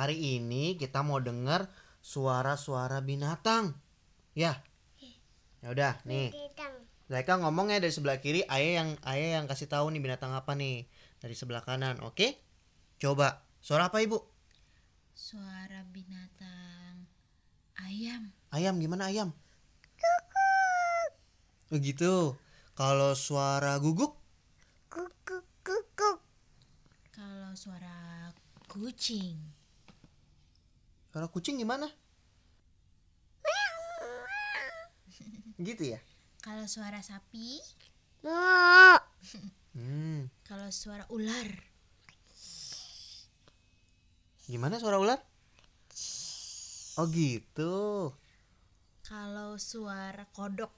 Hari ini kita mau dengar suara-suara binatang. Ya. Ya udah, nih. Zaika ngomongnya dari sebelah kiri, ayah yang ayah yang kasih tahu nih binatang apa nih dari sebelah kanan, oke? Coba. Suara apa, Ibu? Suara binatang ayam. Ayam gimana ayam? Begitu. Kalau suara guguk? Kalau suara kucing. Suara kucing gimana? Gitu ya? Kalau suara sapi. Hmm. Kalau suara ular. Gimana suara ular? Oh gitu. Kalau suara kodok.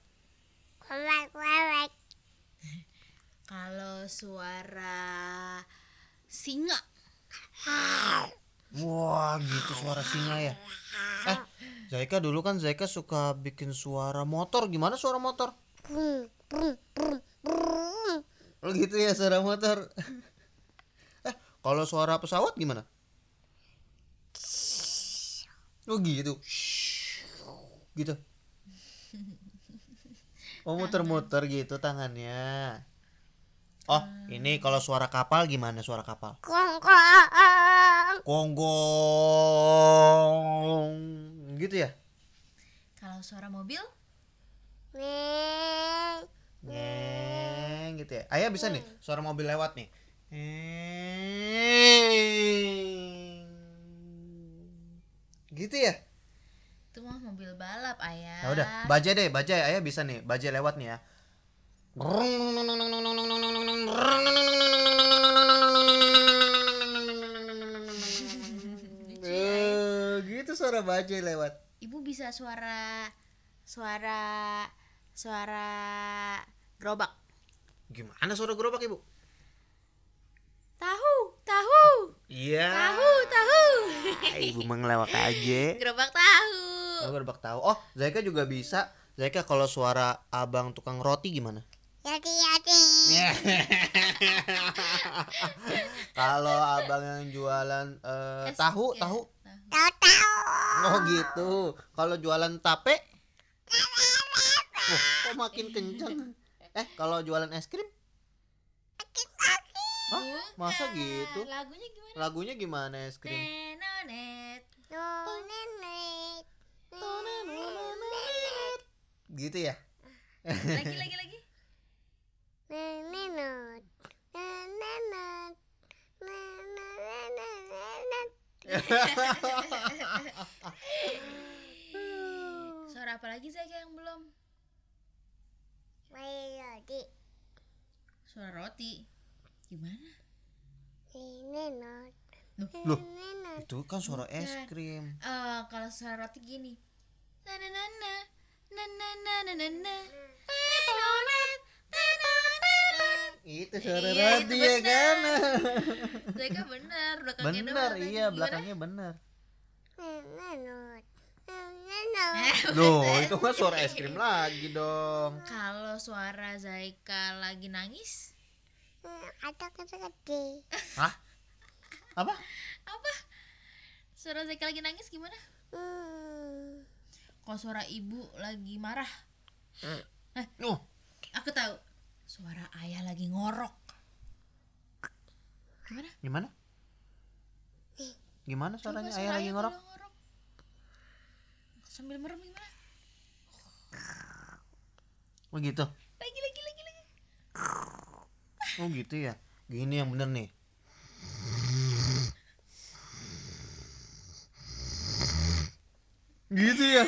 Kalau suara singa. Gitu suara singa ya. Eh, Zaika dulu kan Zaika suka bikin suara motor. Gimana suara motor? Oh gitu ya suara motor. eh, kalau suara pesawat gimana? Oh gitu. Gitu. Oh muter-muter gitu tangannya. Oh, ini kalau suara kapal gimana suara kapal? Konggong. Gitu ya? Kalau suara mobil. Ngeng gitu ya. Ayah bisa nih suara mobil lewat nih. Gitu ya? Itu mah mobil balap ayah. Ya udah, bajai deh, bajai. Ayah bisa nih, bajai lewat nih ya. Suara bajai lewat. Ibu bisa suara suara suara gerobak. Gimana suara gerobak ibu? Tahu, tahu, Iya. tahu, tahu. Ah, Ibu mengelewat aja. Gerobak tahu. Oh, gerobak tahu. Oh, Zaika juga bisa. Zaika kalau suara abang tukang roti gimana? kalau abang yang jualan Es- tahu, ya, tahu. Tahu. Oh gitu. Kalau jualan tape? Oh, kok makin kencang? Eh, kalau jualan es krim? Hah? Masa gitu? Lagunya gimana? Lagunya gimana es krim? Nenonet. Gitu ya? Lagi lagi lagi. Suara apa lagi Zaga yang belum? Suara roti. Gimana? Loh, itu kan suara es Bukan. krim. Eh, kalau suara roti gini. Na na na na na na na na na Itu suara Iya, itu ya benar. kan? Zaga benar, belakangnya Benar, doang tadi. iya Gimana? belakangnya benar. Eh, Loh, itu mah suara es krim lagi dong. Kalau suara Zaika lagi nangis, Hah? Apa? apa? Suara Zaika lagi nangis gimana? Kalau suara ibu lagi marah, Oh, aku tahu. Suara ayah lagi ngorok. Gimana? gimana? Gimana Coba suaranya suara ayah lagi ayah ngorok? kalau ngorok. Sambil merem gimana? Oh gitu. Lagi lagi lagi lagi. Oh gitu ya. Gini yang bener nih. Gitu. Ya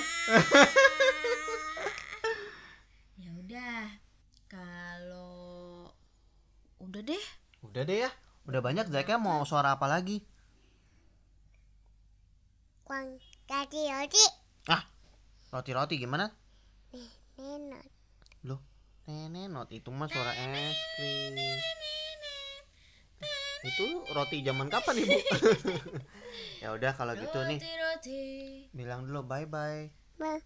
udah. Kalau udah deh. Udah deh ya. Udah banyak Zaika mau suara apa lagi? Ah, roti-roti gimana? Loh, nenenot itu mah suara es krim. Itu roti zaman kapan ibu? ya udah kalau gitu nih, Roti roti. bilang dulu bye bye. Bye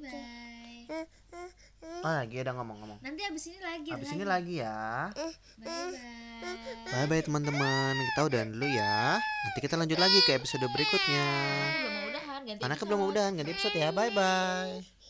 bye. Oh lagi ada ngomong-ngomong. Nanti abis ini lagi. ada Habis ini lagi. lagi ya. Bye bye. Bye bye teman-teman. Kita udahan dulu ya. Nanti kita lanjut lagi ke episode berikutnya. Belum udahan ganti Anaknya belum mau udahan ganti episode ya. Bye bye.